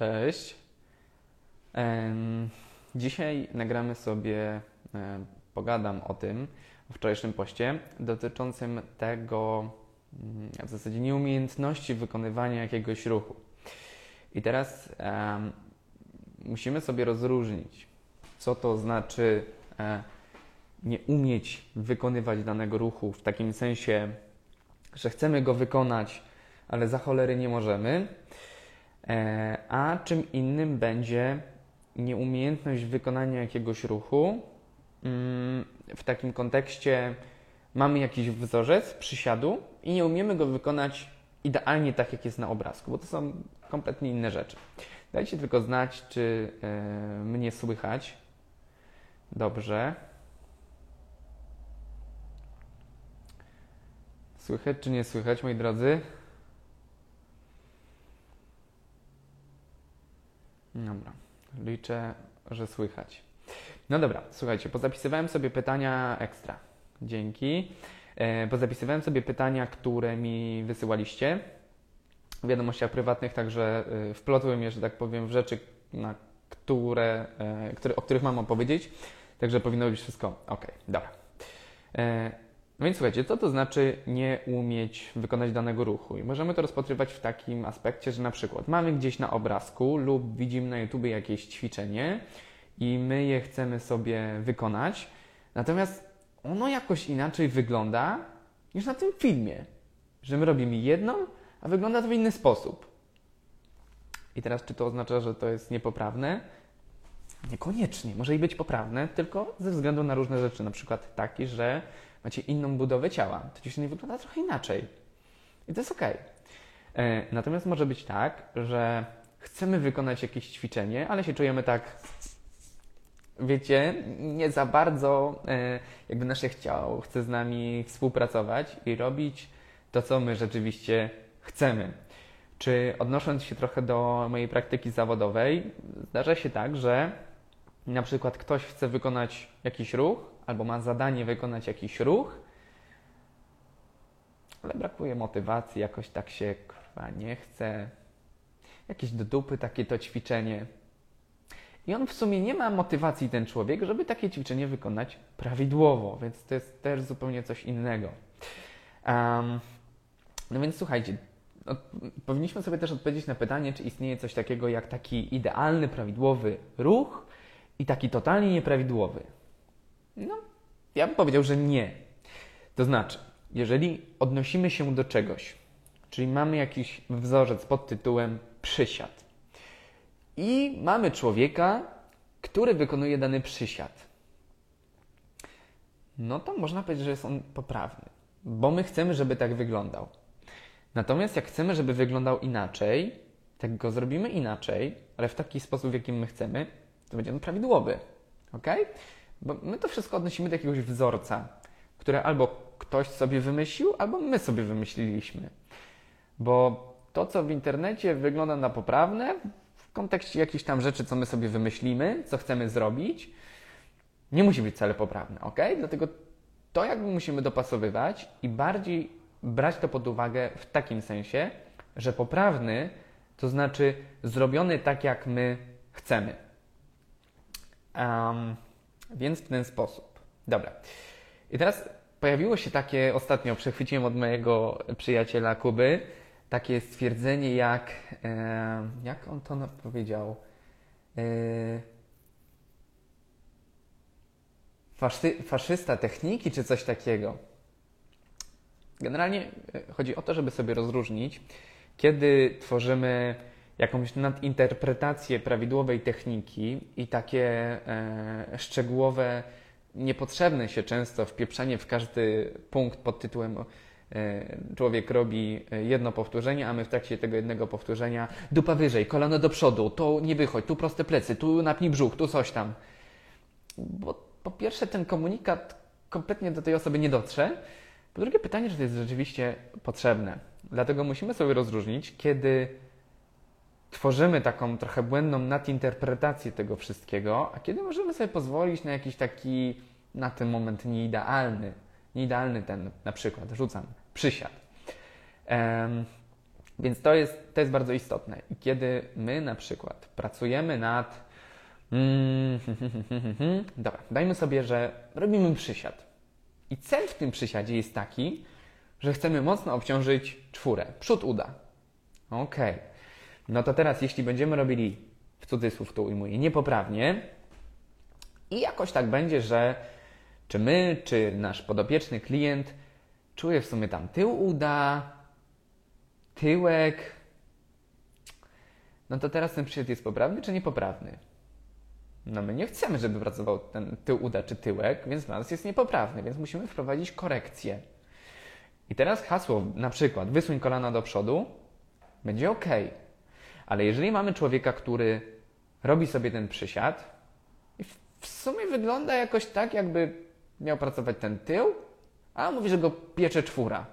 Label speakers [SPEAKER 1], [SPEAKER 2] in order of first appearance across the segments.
[SPEAKER 1] Cześć. Dzisiaj nagramy sobie, pogadam o tym, o wczorajszym poście, dotyczącym tego, mm, w zasadzie nieumiejętności wykonywania jakiegoś ruchu. I teraz musimy sobie rozróżnić, co to znaczy e, nie umieć wykonywać danego ruchu w takim sensie, że chcemy go wykonać, ale za cholery nie możemy E, a czym innym będzie nieumiejętność wykonania jakiegoś ruchu. Mm, w takim kontekście mamy jakiś wzorzec przysiadu i nie umiemy go wykonać idealnie tak, jak jest na obrazku, bo to są kompletnie inne rzeczy. Dajcie tylko znać, czy e, mnie słychać. Dobrze. Słychać czy nie słychać, moi drodzy? Dobra, liczę, że słychać. No dobra, słuchajcie, pozapisywałem sobie pytania ekstra. Dzięki. E, pozapisywałem sobie pytania, które mi wysyłaliście w wiadomościach prywatnych, także e, wplotłem je, że tak powiem, w rzeczy, na które, e, które, o których mam opowiedzieć. Także powinno być wszystko ok. Dobra. No więc słuchajcie, co to znaczy nie umieć wykonać danego ruchu? I możemy to rozpatrywać w takim aspekcie, że na przykład mamy gdzieś na obrazku lub widzimy na YouTube jakieś ćwiczenie i my je chcemy sobie wykonać, natomiast ono jakoś inaczej wygląda niż na tym filmie. Że my robimy jedną, a wygląda to w inny sposób. I teraz, czy to oznacza, że to jest niepoprawne? Niekoniecznie. Może i być poprawne, tylko ze względu na różne rzeczy, na przykład taki, że macie inną budowę ciała. To ćwiczenie wygląda trochę inaczej. I to jest ok. E, natomiast może być tak, że chcemy wykonać jakieś ćwiczenie, ale się czujemy tak, wiecie, nie za bardzo, e, jakby nasze ciało chce z nami współpracować i robić to, co my rzeczywiście chcemy. Czy odnosząc się trochę do mojej praktyki zawodowej, zdarza się tak, że na przykład ktoś chce wykonać jakiś ruch, albo ma zadanie wykonać jakiś ruch, ale brakuje motywacji, jakoś tak się nie chce. Jakieś do dupy takie to ćwiczenie. I on w sumie nie ma motywacji, ten człowiek, żeby takie ćwiczenie wykonać prawidłowo, więc to jest też zupełnie coś innego. Um, no więc słuchajcie, no, powinniśmy sobie też odpowiedzieć na pytanie, czy istnieje coś takiego jak taki idealny, prawidłowy ruch i taki totalnie nieprawidłowy. No, ja bym powiedział, że nie. To znaczy, jeżeli odnosimy się do czegoś, czyli mamy jakiś wzorzec pod tytułem przysiad i mamy człowieka, który wykonuje dany przysiad, no to można powiedzieć, że jest on poprawny, bo my chcemy, żeby tak wyglądał. Natomiast jak chcemy, żeby wyglądał inaczej, tak go zrobimy inaczej, ale w taki sposób, w jakim my chcemy, to będzie on prawidłowy. ok? Bo my to wszystko odnosimy do jakiegoś wzorca, które albo ktoś sobie wymyślił, albo my sobie wymyśliliśmy. Bo to, co w internecie wygląda na poprawne, w kontekście jakichś tam rzeczy, co my sobie wymyślimy, co chcemy zrobić, nie musi być wcale poprawne, ok? Dlatego to jakby musimy dopasowywać i bardziej brać to pod uwagę w takim sensie, że poprawny to znaczy zrobiony tak, jak my chcemy. Um, więc w ten sposób. Dobra. I teraz pojawiło się takie, ostatnio przechwyciłem od mojego przyjaciela Kuby, takie stwierdzenie jak, e, jak on to powiedział? E, faszy, faszysta techniki czy coś takiego. Generalnie e, chodzi o to, żeby sobie rozróżnić, kiedy tworzymy jakąś nadinterpretację prawidłowej techniki i takie e, szczegółowe, niepotrzebne się często wpieprzanie w każdy punkt pod tytułem e, człowiek robi jedno powtórzenie, a my w trakcie tego jednego powtórzenia dupa wyżej, kolano do przodu, to nie wychodź, tu proste plecy, tu napnij brzuch, tu coś tam. Bo po pierwsze ten komunikat kompletnie do tej osoby nie dotrze, po drugie pytanie, czy to jest rzeczywiście potrzebne. Dlatego musimy sobie rozróżnić, kiedy tworzymy taką trochę błędną nadinterpretację tego wszystkiego, a kiedy możemy sobie pozwolić na jakiś taki na ten moment nieidealny, nieidealny ten na przykład, rzucam, przysiad. Um, Więc to jest, to jest bardzo istotne. I kiedy my na przykład pracujemy nad. Mm, dobra, dajmy sobie, że robimy przysiad. I cel w tym przysiadzie jest taki, że chcemy mocno obciążyć czwórę. Przód uda. Ok. No to teraz, jeśli będziemy robili, w cudzysłów to ujmuję, niepoprawnie, i jakoś tak będzie, że czy my, czy nasz podopieczny klient czuje w sumie tam tył uda, tyłek. No to teraz ten przysiad jest poprawny czy niepoprawny? No my nie chcemy, żeby pracował ten tył uda czy tyłek, więc dla nas jest niepoprawny, więc musimy wprowadzić korekcję. I teraz hasło na przykład wysuń kolana do przodu będzie ok. Ale jeżeli mamy człowieka, który robi sobie ten przysiad i w sumie wygląda jakoś tak, jakby miał pracować ten tył, a mówi, że go piecze czwóra,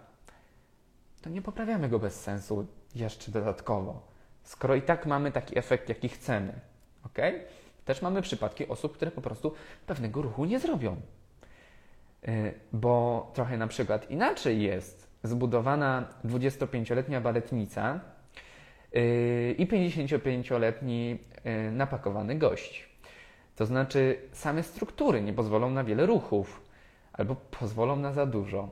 [SPEAKER 1] to nie poprawiamy go bez sensu jeszcze dodatkowo, skoro i tak mamy taki efekt, jaki chcemy. ok? Też mamy przypadki osób, które po prostu pewnego ruchu nie zrobią. Y, bo trochę na przykład inaczej jest zbudowana 25-letnia baletnica i 55-letni y, napakowany gość. To znaczy, same struktury nie pozwolą na wiele ruchów albo pozwolą na za dużo.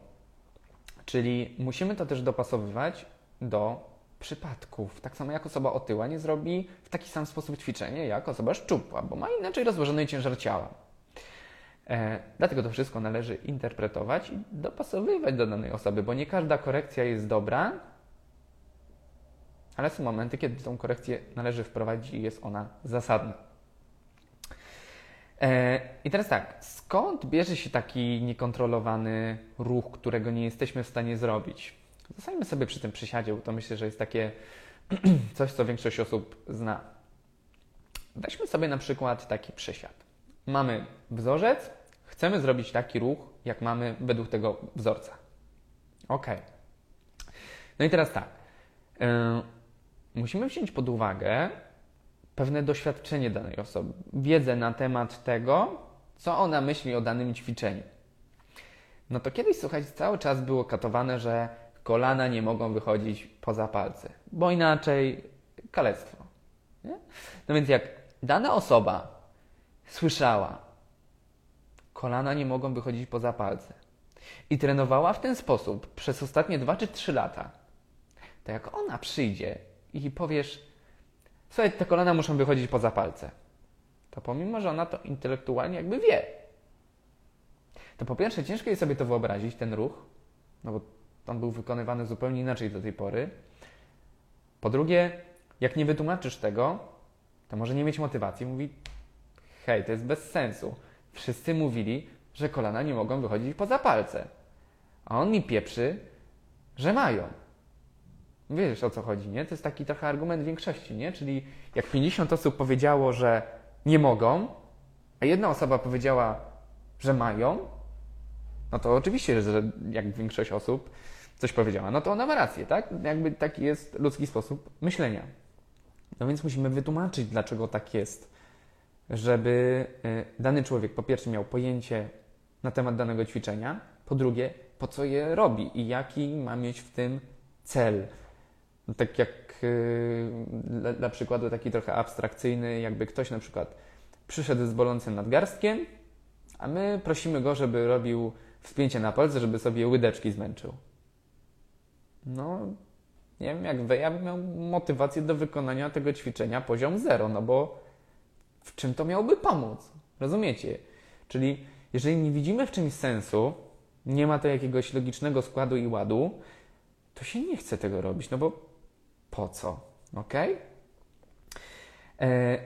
[SPEAKER 1] Czyli musimy to też dopasowywać do przypadków. Tak samo jak osoba otyła nie zrobi w taki sam sposób ćwiczenie jak osoba szczupła, bo ma inaczej rozłożony ciężar ciała. E, dlatego to wszystko należy interpretować i dopasowywać do danej osoby, bo nie każda korekcja jest dobra, ale są momenty, kiedy tą korekcję należy wprowadzić i jest ona zasadna. E, I teraz tak, skąd bierze się taki niekontrolowany ruch, którego nie jesteśmy w stanie zrobić? Zostańmy sobie przy tym przysiadzie, bo to myślę, że jest takie coś, co większość osób zna. Weźmy sobie na przykład taki przysiad. Mamy wzorzec, chcemy zrobić taki ruch, jak mamy według tego wzorca. Ok. No i teraz tak. Musimy wziąć pod uwagę pewne doświadczenie danej osoby, wiedzę na temat tego, co ona myśli o danym ćwiczeniu. No to kiedyś, słuchajcie, cały czas było katowane, że kolana nie mogą wychodzić poza palce, bo inaczej kalectwo. Nie? No więc jak dana osoba słyszała, kolana nie mogą wychodzić poza palce i trenowała w ten sposób przez ostatnie 2 czy 3 lata, to jak ona przyjdzie i powiesz, słuchaj, te kolana muszą wychodzić poza palce, to pomimo, że ona to intelektualnie jakby wie, to po pierwsze ciężko jest sobie to wyobrazić, ten ruch, no bo on był wykonywany zupełnie inaczej do tej pory. Po drugie, jak nie wytłumaczysz tego, to może nie mieć motywacji. Mówi, hej, to jest bez sensu. Wszyscy mówili, że kolana nie mogą wychodzić poza palce. A on mi pieprzy, że mają. Wiesz o co chodzi, nie? To jest taki trochę argument większości, nie? Czyli jak 50 osób powiedziało, że nie mogą, a jedna osoba powiedziała, że mają, no to oczywiście, że jak większość osób coś powiedziała, no to ona ma rację, tak? Jakby taki jest ludzki sposób myślenia. No więc musimy wytłumaczyć, dlaczego tak jest, żeby y, dany człowiek po pierwsze miał pojęcie na temat danego ćwiczenia, po drugie, po co je robi i jaki ma mieć w tym cel. Tak jak y, dla, dla przykładu taki trochę abstrakcyjny, jakby ktoś na przykład przyszedł z bolącym nadgarstkiem, a my prosimy go, żeby robił wspięcie na palce, żeby sobie łydeczki zmęczył. No, nie wiem jak wy, ja bym miał motywację do wykonania tego ćwiczenia poziom zero, no bo w czym to miałoby pomóc? Rozumiecie? Czyli jeżeli nie widzimy w czymś sensu, nie ma to jakiegoś logicznego składu i ładu, to się nie chce tego robić, no bo po co? Ok? E,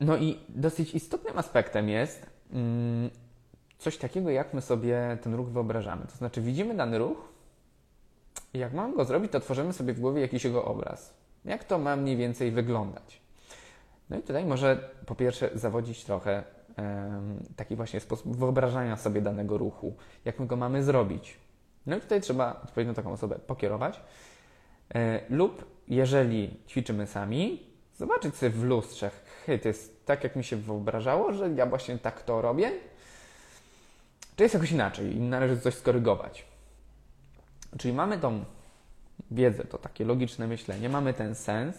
[SPEAKER 1] no i dosyć istotnym aspektem jest mm, coś takiego, jak my sobie ten ruch wyobrażamy. To znaczy, widzimy dany ruch, i jak mam go zrobić, to tworzymy sobie w głowie jakiś jego obraz. Jak to ma mniej więcej wyglądać? No i tutaj może po pierwsze zawodzić trochę taki właśnie sposób wyobrażania sobie danego ruchu, jak my go mamy zrobić. No i tutaj trzeba odpowiednio taką osobę pokierować. E, lub jeżeli ćwiczymy sami, zobaczyć sobie w lustrze, hej, to jest tak, jak mi się wyobrażało, że ja właśnie tak to robię, czy jest jakoś inaczej i należy coś skorygować. Czyli mamy tą wiedzę, to takie logiczne myślenie, mamy ten sens,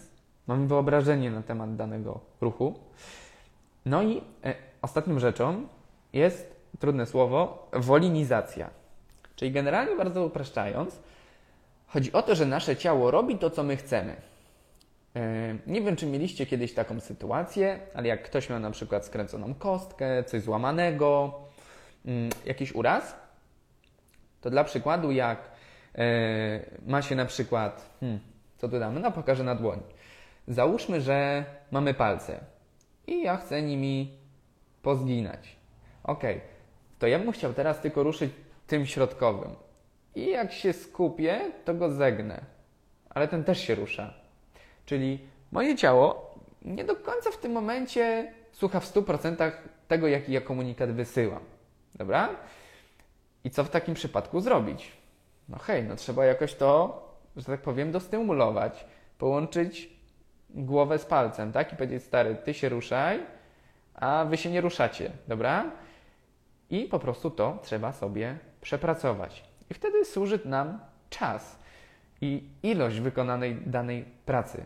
[SPEAKER 1] mamy wyobrażenie na temat danego ruchu. No i e, ostatnią rzeczą jest, trudne słowo, wolinizacja. Czyli generalnie bardzo upraszczając, chodzi o to, że nasze ciało robi to, co my chcemy. E, nie wiem, czy mieliście kiedyś taką sytuację, ale jak ktoś miał na przykład skręconą kostkę, coś złamanego, mm, jakiś uraz, to dla przykładu, jak e, ma się na przykład, hmm, co tu damy? No, pokażę na dłoni. Załóżmy, że mamy palce i ja chcę nimi pozginać. Ok, to ja bym chciał teraz tylko ruszyć tym środkowym. I jak się skupię, to go zegnę. Ale ten też się rusza. Czyli moje ciało nie do końca w tym momencie słucha w 100% tego, jaki ja komunikat wysyłam. Dobra? I co w takim przypadku zrobić? No hej, no trzeba jakoś to, że tak powiem, dostymulować, połączyć głowę z palcem, tak? I powiedzieć, stary, ty się ruszaj, a wy się nie ruszacie, dobra? I po prostu to trzeba sobie przepracować. I wtedy służy nam czas i ilość wykonanej danej pracy.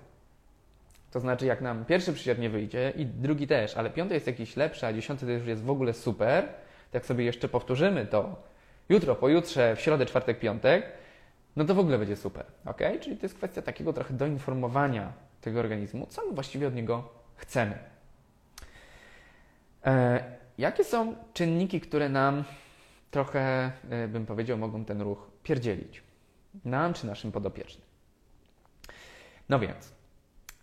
[SPEAKER 1] To znaczy, jak nam pierwszy przysiad nie wyjdzie i drugi też, ale piąty jest jakiś lepszy, a dziesiąty to już jest w ogóle super, jak sobie jeszcze powtórzymy to jutro, pojutrze, w środę, czwartek, piątek, no to w ogóle będzie super, ok? Czyli to jest kwestia takiego trochę doinformowania tego organizmu, co my właściwie od niego chcemy. E, jakie są czynniki, które nam trochę, e, bym powiedział, mogą ten ruch pierdzielić? Nam czy naszym podopiecznym? No więc,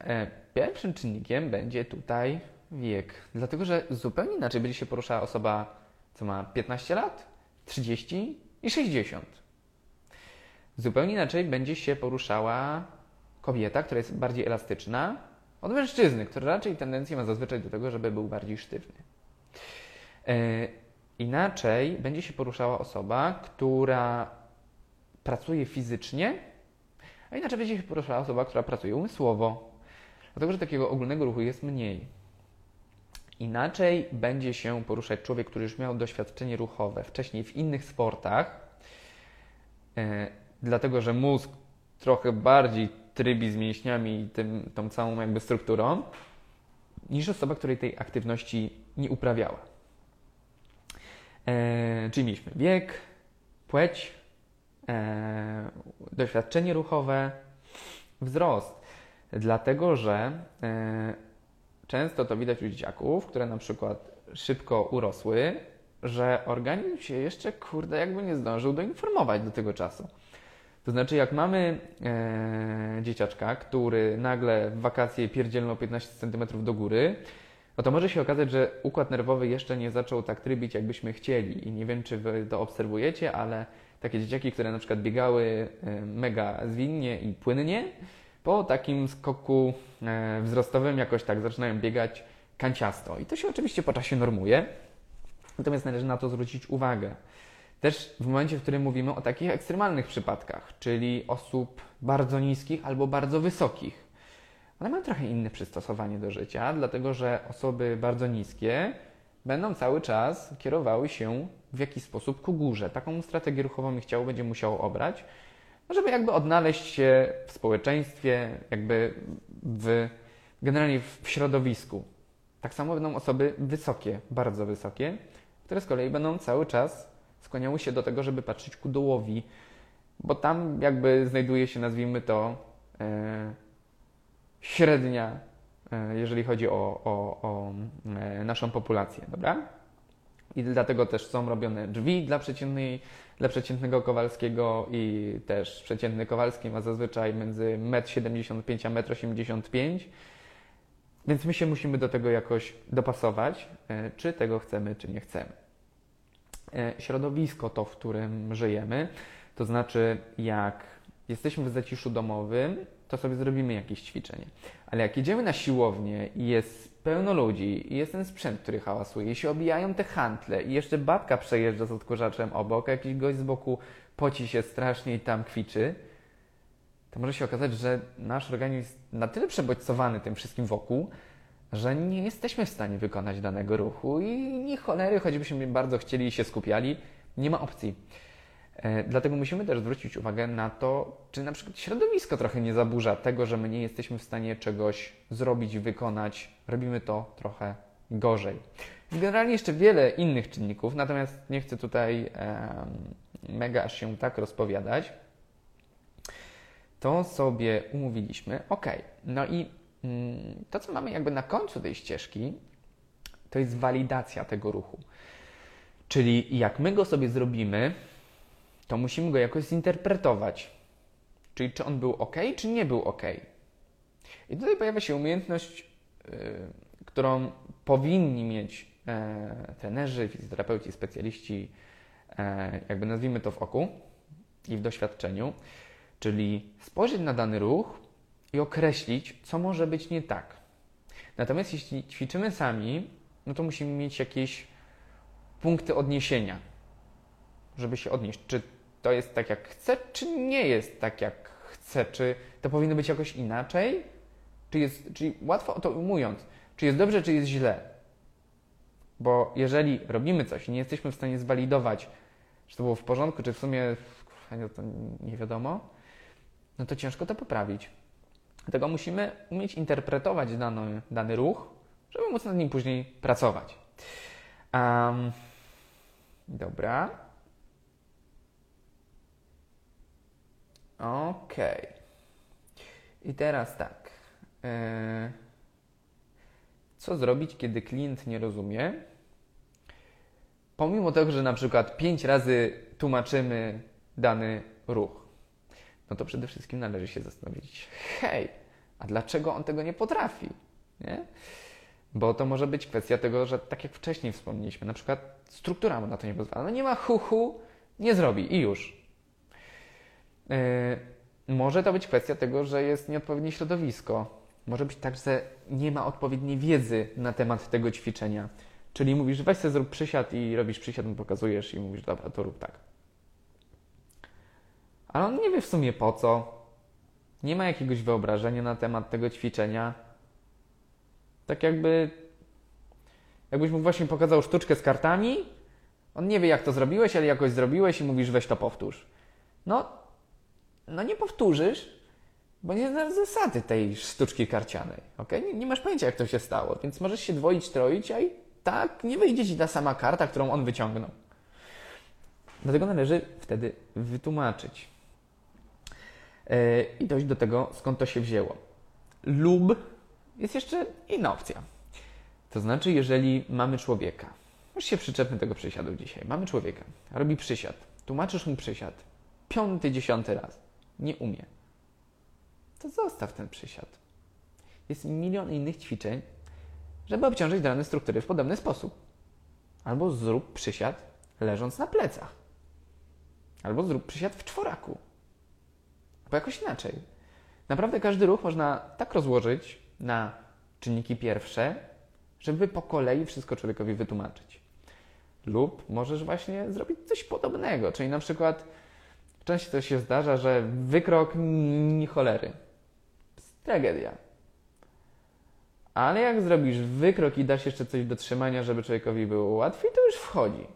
[SPEAKER 1] e, pierwszym czynnikiem będzie tutaj wiek, dlatego że zupełnie inaczej będzie się poruszała osoba, co ma 15 lat, 30 i 60. Zupełnie inaczej będzie się poruszała kobieta, która jest bardziej elastyczna, od mężczyzny, który raczej tendencję ma zazwyczaj do tego, żeby był bardziej sztywny. Inaczej będzie się poruszała osoba, która pracuje fizycznie, a inaczej będzie się poruszała osoba, która pracuje umysłowo. Dlatego, że takiego ogólnego ruchu jest mniej. Inaczej będzie się poruszać człowiek, który już miał doświadczenie ruchowe wcześniej w innych sportach, e, dlatego że mózg trochę bardziej trybi z mięśniami i tym, tą całą jakby strukturą, niż osoba, której tej aktywności nie uprawiała. E, czyli mieliśmy wiek, płeć, e, doświadczenie ruchowe, wzrost. Dlatego, że e, często to widać u dzieciaków, które na przykład szybko urosły, że organizm się jeszcze, kurde, jakby nie zdążył doinformować do tego czasu. To znaczy, jak mamy e, dzieciaczka, który nagle w wakacje pierdzielno 15 cm do góry, no to może się okazać, że układ nerwowy jeszcze nie zaczął tak trybić, jakbyśmy chcieli. I nie wiem, czy Wy to obserwujecie, ale takie dzieciaki, które na przykład biegały e, mega zwinnie i płynnie, po takim skoku e, wzrostowym jakoś tak zaczynają biegać kanciasto. I to się oczywiście po czasie normuje, natomiast należy na to zwrócić uwagę. Też w momencie, w którym mówimy o takich ekstremalnych przypadkach, czyli osób bardzo niskich albo bardzo wysokich. One mają trochę inne przystosowanie do życia, dlatego że osoby bardzo niskie będą cały czas kierowały się w jakiś sposób ku górze. Taką strategię ruchową ich ciało będzie musiało obrać, żeby jakby odnaleźć się w społeczeństwie, jakby w, generalnie w środowisku. Tak samo będą osoby wysokie, bardzo wysokie, które z kolei będą cały czas skłaniały się do tego, żeby patrzeć ku dołowi, bo tam jakby znajduje się, nazwijmy to, e, średnia, e, jeżeli chodzi o, o, o e, naszą populację, dobra? I dlatego też są robione drzwi dla, przeciętnej, dla przeciętnego Kowalskiego i też przeciętny Kowalski ma zazwyczaj między 1,75 m a 1,85 m. Więc my się musimy do tego jakoś dopasować, e, czy tego chcemy, czy nie chcemy. Środowisko to, w którym żyjemy. To znaczy, jak jesteśmy w zaciszu domowym, to sobie zrobimy jakieś ćwiczenie. Ale jak jedziemy na siłownię i jest pełno ludzi i jest ten sprzęt, który hałasuje i się obijają te hantle i jeszcze babka przejeżdża z odkurzaczem obok, a jakiś gość z boku poci się strasznie i tam kwiczy, to może się okazać, że nasz organizm jest na tyle przebodźcowany tym wszystkim wokół, że nie jesteśmy w stanie wykonać danego ruchu i nie cholery, choćbyśmy bardzo chcieli i się skupiali, nie ma opcji. E, dlatego musimy też zwrócić uwagę na to, czy na przykład środowisko trochę nie zaburza tego, że my nie jesteśmy w stanie czegoś zrobić, wykonać. Robimy to trochę gorzej. Generalnie jeszcze wiele innych czynników, natomiast nie chcę tutaj um, mega aż się tak rozpowiadać. To sobie umówiliśmy. Ok, no i mm, to, co mamy jakby na końcu tej ścieżki, to jest walidacja tego ruchu. Czyli jak my go sobie zrobimy, to musimy go jakoś zinterpretować. Czyli czy on był ok, czy nie był ok. I tutaj pojawia się umiejętność, yy, którą powinni mieć e, trenerzy, fizjoterapeuci, specjaliści, e, jakby nazwijmy to w oku i w doświadczeniu, czyli spojrzeć na dany ruch i określić, co może być nie tak. Natomiast jeśli ćwiczymy sami, no to musimy mieć jakieś punkty odniesienia, żeby się odnieść. Czy to jest tak, jak chcę, czy nie jest tak, jak chcę? Czy to powinno być jakoś inaczej? Czy jest, czyli łatwo to umując, czy jest dobrze, czy jest źle? Bo jeżeli robimy coś i nie jesteśmy w stanie zwalidować, czy to było w porządku, czy w sumie to nie wiadomo, no to ciężko to poprawić. Dlatego musimy umieć interpretować dany, dany ruch, żeby móc nad nim później pracować. Um, dobra. Ok. I teraz tak. E, co zrobić, kiedy klient nie rozumie? Pomimo tego, że na przykład pięć razy tłumaczymy dany ruch, no to przede wszystkim należy się zastanowić, hej, a dlaczego on tego nie potrafi? Nie? Bo to może być kwestia tego, że tak jak wcześniej wspomnieliśmy, na przykład struktura mu na to nie pozwala. No nie ma huhu, nie zrobi i już. Yy, może to być kwestia tego, że jest nieodpowiednie środowisko. Może być tak, że nie ma odpowiedniej wiedzy na temat tego ćwiczenia. Czyli mówisz, weź sobie zrób przysiad i robisz przysiad, mu pokazujesz i mówisz, dobra, to rób tak. Ale on nie wie w sumie po co. Nie ma jakiegoś wyobrażenia na temat tego ćwiczenia. Tak jakby, jakbyś mu właśnie pokazał sztuczkę z kartami, on nie wie jak to zrobiłeś, ale jakoś zrobiłeś i mówisz, weź to powtórz. No, no nie powtórzysz, bo nie znasz zasady tej sztuczki karcianej. Okay? Nie, nie, masz pojęcia, jak to się stało, więc możesz się dwoić, troić, a i tak nie wyjdzie ci ta sama karta, którą on wyciągnął. Dlatego należy wtedy wytłumaczyć. Yy, I dojść do tego, skąd to się wzięło. Lub jest jeszcze inna opcja. To znaczy, jeżeli mamy człowieka, już się przyczepmy tego przysiadu dzisiaj, mamy człowieka, robi przysiad, tłumaczysz mu przysiad, piąty, dziesiąty raz nie umie, to zostaw ten przysiad. Jest milion innych ćwiczeń, żeby obciążyć dane struktury w podobny sposób. Albo zrób przysiad leżąc na plecach. Albo zrób przysiad w czworaku. Albo jakoś inaczej. Naprawdę każdy ruch można tak rozłożyć na czynniki pierwsze, żeby po kolei wszystko człowiekowi wytłumaczyć. Lub możesz właśnie zrobić coś podobnego, czyli na przykład Często się zdarza, że wykrok ni cholery. Tragedia. Ale jak zrobisz wykrok i dasz jeszcze coś do trzymania, żeby człowiekowi było łatwiej, to już wchodzi.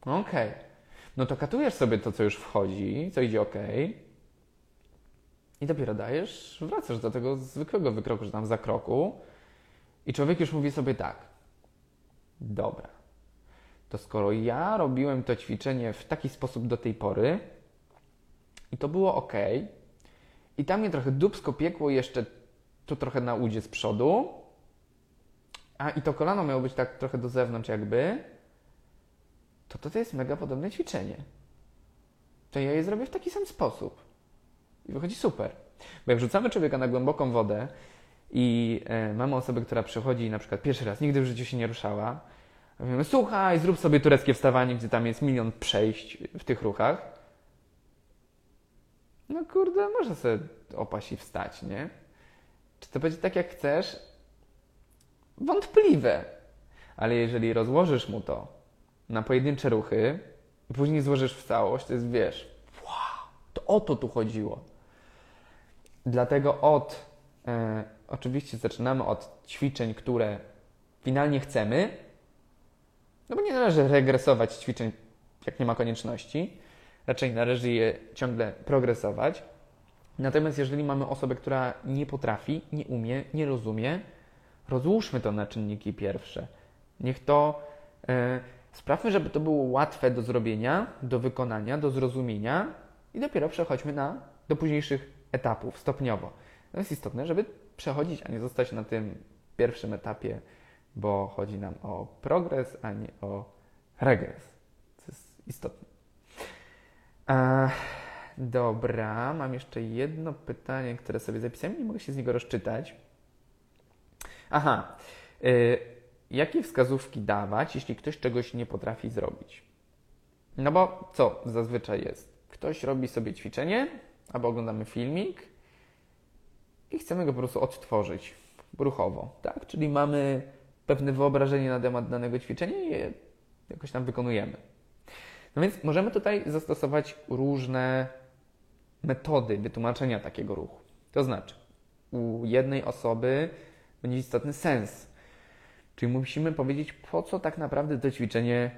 [SPEAKER 1] Okej. Okay. No to katujesz sobie to, co już wchodzi, co idzie ok. I dopiero dajesz, wracasz do tego zwykłego wykroku, że tam za kroku. I człowiek już mówi sobie tak. Dobra to skoro ja robiłem to ćwiczenie w taki sposób do tej pory i to było ok, i tam mnie trochę dubsko piekło jeszcze tu trochę na udzie z przodu, a i to kolano miało być tak trochę do zewnątrz jakby, to to jest mega podobne ćwiczenie. To ja je zrobię w taki sam sposób. I wychodzi super. Bo jak wrzucamy człowieka na głęboką wodę i e, mamy osobę, która przychodzi na przykład pierwszy raz, nigdy w życiu się nie ruszała, Mówimy, słuchaj, zrób sobie tureckie wstawanie, gdzie tam jest milion przejść w tych ruchach. No kurde, może sobie opaść i wstać, nie? Czy to będzie tak, jak chcesz? Wątpliwe. Ale jeżeli rozłożysz mu to na pojedyncze ruchy później złożysz w całość, to jest, wiesz, wow, to o to tu chodziło. Dlatego od, e, oczywiście zaczynamy od ćwiczeń, które finalnie chcemy, no bo nie należy regresować ćwiczeń, jak nie ma konieczności. raczej należy je ciągle progresować. Natomiast jeżeli mamy osobę, która nie potrafi, nie umie, nie rozumie, rozłóżmy to na czynniki pierwsze. Niech to e, sprawmy, żeby to było łatwe do zrobienia, do wykonania, do zrozumienia i dopiero przechodźmy na, do późniejszych etapów stopniowo. To jest istotne, żeby przechodzić, a nie zostać na tym pierwszym etapie, bo chodzi nam o progres, a nie o regres. To jest istotne. Dobra, mam jeszcze jedno pytanie, które sobie zapisałem, nie mogę się z niego rozczytać. Aha. Y, jakie wskazówki dawać, jeśli ktoś czegoś nie potrafi zrobić? No bo co zazwyczaj jest? Ktoś robi sobie ćwiczenie, albo oglądamy filmik i chcemy go po prostu odtworzyć ruchowo, tak? Czyli mamy pewne wyobrażenie na temat danego ćwiczenia i je jakoś tam wykonujemy. No więc możemy tutaj zastosować różne metody wytłumaczenia takiego ruchu. To znaczy, u jednej osoby będzie istotny sens. Czyli musimy powiedzieć, po co tak naprawdę to ćwiczenie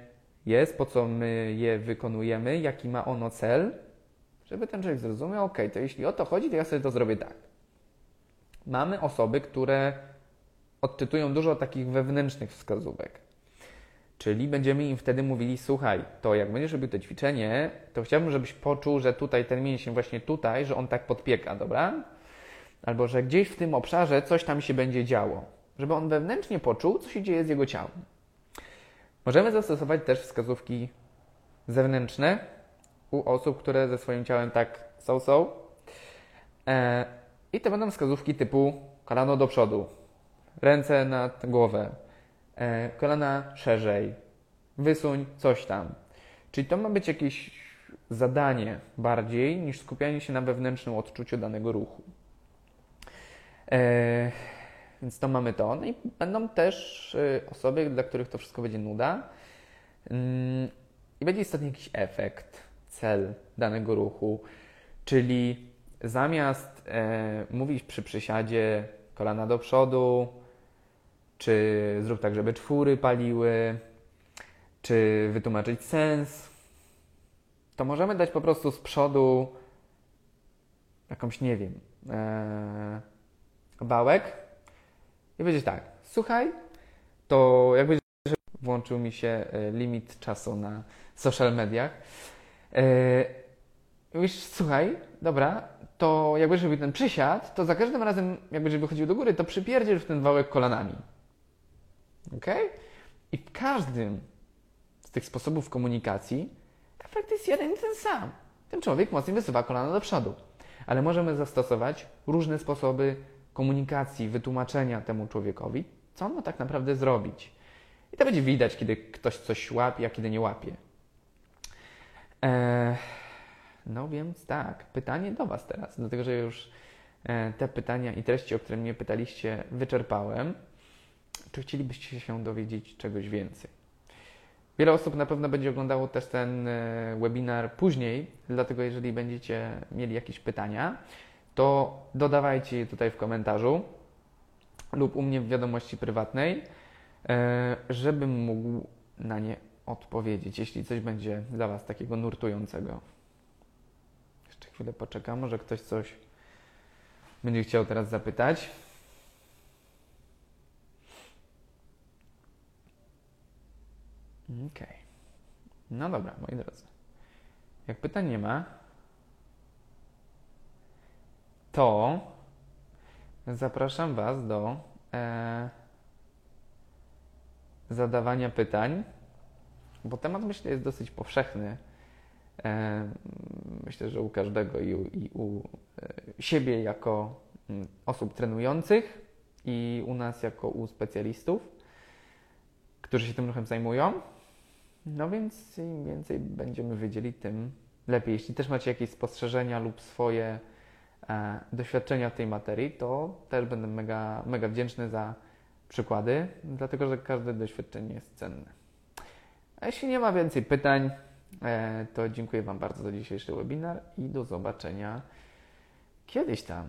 [SPEAKER 1] jest, po co my je wykonujemy, jaki ma ono cel, żeby ten człowiek zrozumiał, ok, to jeśli o to chodzi, to ja sobie to zrobię tak. Mamy osoby, które odczytują dużo takich wewnętrznych wskazówek. Czyli będziemy im wtedy mówili, słuchaj, to jak będziesz robił to ćwiczenie, to chciałbym, żebyś poczuł, że tutaj ten mięsień właśnie tutaj, że on tak podpieka, dobra? Albo że gdzieś w tym obszarze coś tam się będzie działo. Żeby on wewnętrznie poczuł, co się dzieje z jego ciałem. Możemy zastosować też wskazówki zewnętrzne u osób, które ze swoim ciałem tak są, są. E, I to będą wskazówki typu kolano do przodu, ręce nad głowę, e, kolana szerzej, wysuń coś tam. Czyli to ma być jakieś zadanie bardziej niż skupianie się na wewnętrznym odczuciu danego ruchu. E, więc to mamy to. No i będą też e, osoby, dla których to wszystko będzie nuda. Mm, I będzie istotnie jakiś efekt, cel danego ruchu. Czyli zamiast e, mówić przy przysiadzie kolana do przodu, czy zrób tak, żeby czwóry paliły, czy wytłumaczyć sens, to możemy dać po prostu z przodu jakąś, nie wiem, e, bałek i powiedzieć tak, słuchaj, to jakby włączył mi się e, limit czasu na social mediach. Yy, mówisz, słuchaj, dobra, to jakby żeby ten przysiad, to za każdym razem, jakby żeby chodził do góry, to przypierdziel w ten wałek kolanami. Ok? I w każdym z tych sposobów komunikacji efekt jest jeden i ten sam. Ten człowiek mocniej wysuwa kolana do przodu. Ale możemy zastosować różne sposoby komunikacji, wytłumaczenia temu człowiekowi, co on ma tak naprawdę zrobić. I to będzie widać, kiedy ktoś coś łapie, a kiedy nie łapie. Eee, no więc tak, pytanie do Was teraz, dlatego że już e, te pytania i treści, o które mnie pytaliście, wyczerpałem. Czy chcielibyście się dowiedzieć czegoś więcej? Wiele osób na pewno będzie oglądało też ten e, webinar później, dlatego jeżeli będziecie mieli jakieś pytania, to dodawajcie je tutaj w komentarzu lub u mnie w wiadomości prywatnej, e, żebym mógł na nie odpowiedzieć, jeśli coś będzie dla Was takiego nurtującego. Jeszcze chwilę poczekam, może ktoś coś będzie chciał teraz zapytać. Okej. Okay. No dobra, moi drodzy. Jak pytań nie ma, to zapraszam Was do e, zadawania pytań, bo temat myślę jest dosyć powszechny. E, myślę, że u każdego i u, i u e, siebie jako m, osób trenujących i u nas jako u specjalistów, którzy się tym ruchem zajmują. No więc im więcej będziemy wiedzieli, tym lepiej. Jeśli też macie jakieś spostrzeżenia lub swoje e, doświadczenia w tej materii, to też będę mega, mega wdzięczny za przykłady, dlatego że każde doświadczenie jest cenne. A jeśli nie ma więcej pytań, e, to dziękuję Wam bardzo za dzisiejszy webinar i do zobaczenia kiedyś tam.